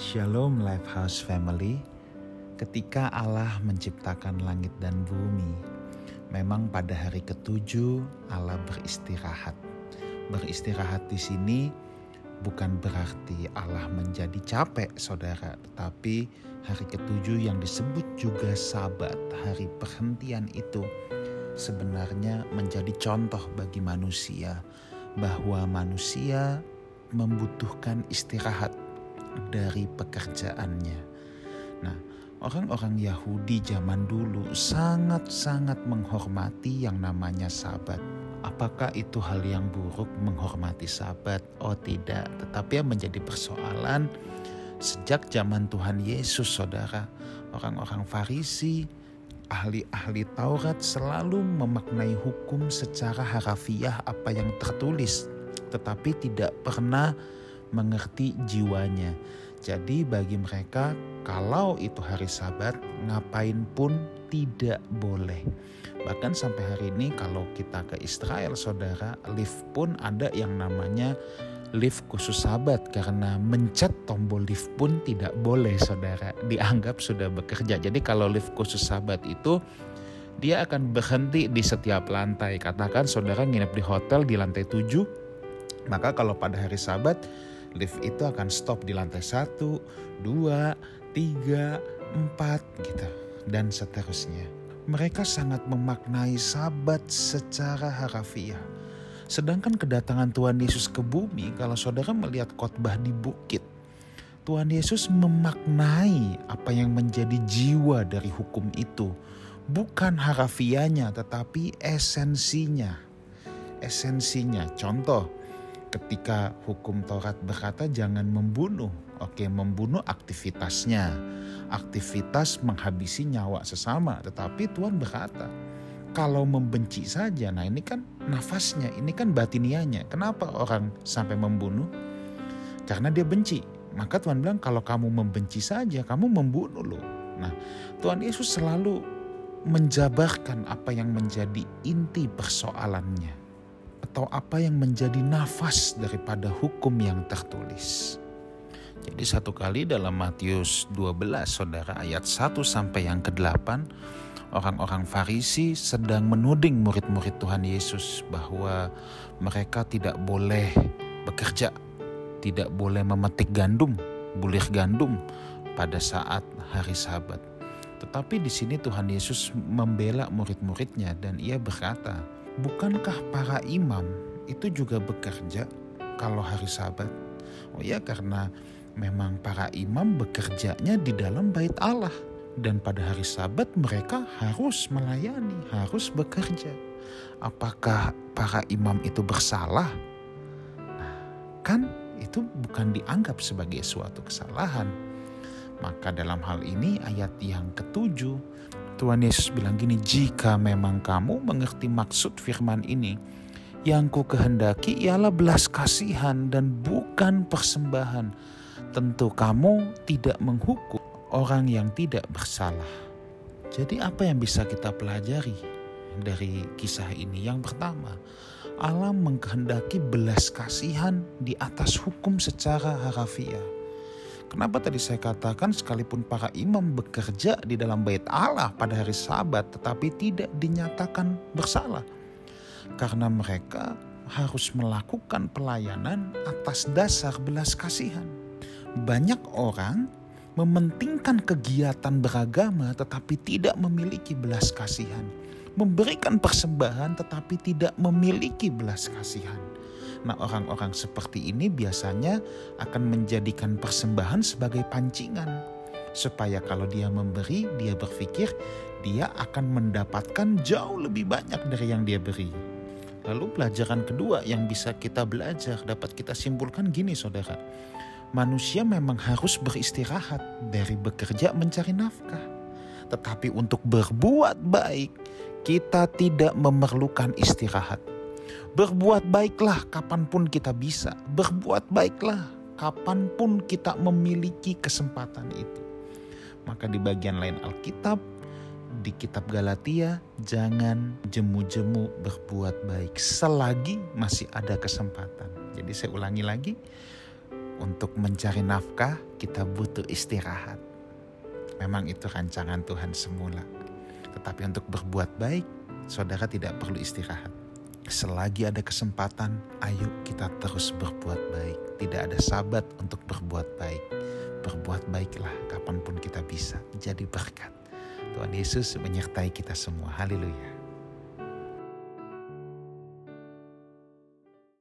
Shalom Lifehouse Family. Ketika Allah menciptakan langit dan bumi, memang pada hari ketujuh Allah beristirahat. Beristirahat di sini bukan berarti Allah menjadi capek, saudara, tetapi hari ketujuh yang disebut juga Sabat, hari perhentian itu sebenarnya menjadi contoh bagi manusia bahwa manusia membutuhkan istirahat dari pekerjaannya. Nah, orang-orang Yahudi zaman dulu sangat-sangat menghormati yang namanya Sabat. Apakah itu hal yang buruk menghormati Sabat? Oh, tidak, tetapi yang menjadi persoalan sejak zaman Tuhan Yesus, saudara, orang-orang Farisi, ahli-ahli Taurat selalu memaknai hukum secara harafiah apa yang tertulis, tetapi tidak pernah mengerti jiwanya. Jadi bagi mereka kalau itu hari sabat ngapain pun tidak boleh. Bahkan sampai hari ini kalau kita ke Israel saudara lift pun ada yang namanya lift khusus sabat karena mencet tombol lift pun tidak boleh saudara dianggap sudah bekerja. Jadi kalau lift khusus sabat itu dia akan berhenti di setiap lantai. Katakan saudara nginep di hotel di lantai 7, maka kalau pada hari sabat lift itu akan stop di lantai satu, dua, tiga, empat gitu dan seterusnya. Mereka sangat memaknai sabat secara harafiah. Sedangkan kedatangan Tuhan Yesus ke bumi, kalau saudara melihat khotbah di bukit, Tuhan Yesus memaknai apa yang menjadi jiwa dari hukum itu. Bukan harafianya, tetapi esensinya. Esensinya, contoh, ketika hukum Taurat berkata jangan membunuh. Oke, membunuh aktivitasnya. Aktivitas menghabisi nyawa sesama, tetapi Tuhan berkata, kalau membenci saja, nah ini kan nafasnya, ini kan batinianya. Kenapa orang sampai membunuh? Karena dia benci. Maka Tuhan bilang kalau kamu membenci saja, kamu membunuh loh. Nah, Tuhan Yesus selalu menjabarkan apa yang menjadi inti persoalannya atau apa yang menjadi nafas daripada hukum yang tertulis. Jadi satu kali dalam Matius 12 saudara ayat 1 sampai yang ke-8 orang-orang Farisi sedang menuding murid-murid Tuhan Yesus bahwa mereka tidak boleh bekerja, tidak boleh memetik gandum, bulir gandum pada saat hari Sabat. Tetapi di sini Tuhan Yesus membela murid-muridnya dan ia berkata, bukankah para imam itu juga bekerja kalau hari sabat? Oh ya karena memang para imam bekerjanya di dalam bait Allah. Dan pada hari sabat mereka harus melayani, harus bekerja. Apakah para imam itu bersalah? Nah, kan itu bukan dianggap sebagai suatu kesalahan. Maka dalam hal ini ayat yang ketujuh Tuhan Yesus bilang gini, jika memang kamu mengerti maksud firman ini, yang ku kehendaki ialah belas kasihan dan bukan persembahan. Tentu kamu tidak menghukum orang yang tidak bersalah. Jadi apa yang bisa kita pelajari dari kisah ini? Yang pertama, Allah mengkehendaki belas kasihan di atas hukum secara harafiah. Kenapa tadi saya katakan sekalipun para imam bekerja di dalam bait Allah pada hari sabat tetapi tidak dinyatakan bersalah. Karena mereka harus melakukan pelayanan atas dasar belas kasihan. Banyak orang mementingkan kegiatan beragama tetapi tidak memiliki belas kasihan. Memberikan persembahan tetapi tidak memiliki belas kasihan Nah, orang-orang seperti ini biasanya akan menjadikan persembahan sebagai pancingan, supaya kalau dia memberi, dia berpikir dia akan mendapatkan jauh lebih banyak dari yang dia beri. Lalu, pelajaran kedua yang bisa kita belajar, dapat kita simpulkan gini, saudara: manusia memang harus beristirahat dari bekerja mencari nafkah, tetapi untuk berbuat baik, kita tidak memerlukan istirahat Berbuat baiklah kapan pun kita bisa. Berbuat baiklah kapan pun kita memiliki kesempatan itu. Maka di bagian lain Alkitab, di kitab Galatia, jangan jemu-jemu berbuat baik selagi masih ada kesempatan. Jadi saya ulangi lagi, Untuk mencari nafkah, kita butuh istirahat. Memang itu rancangan Tuhan semula. Tetapi untuk berbuat baik, saudara tidak perlu istirahat. Selagi ada kesempatan, ayo kita terus berbuat baik. Tidak ada sabat untuk berbuat baik. Berbuat baiklah kapan pun kita bisa. Jadi berkat. Tuhan Yesus menyertai kita semua. Haleluya.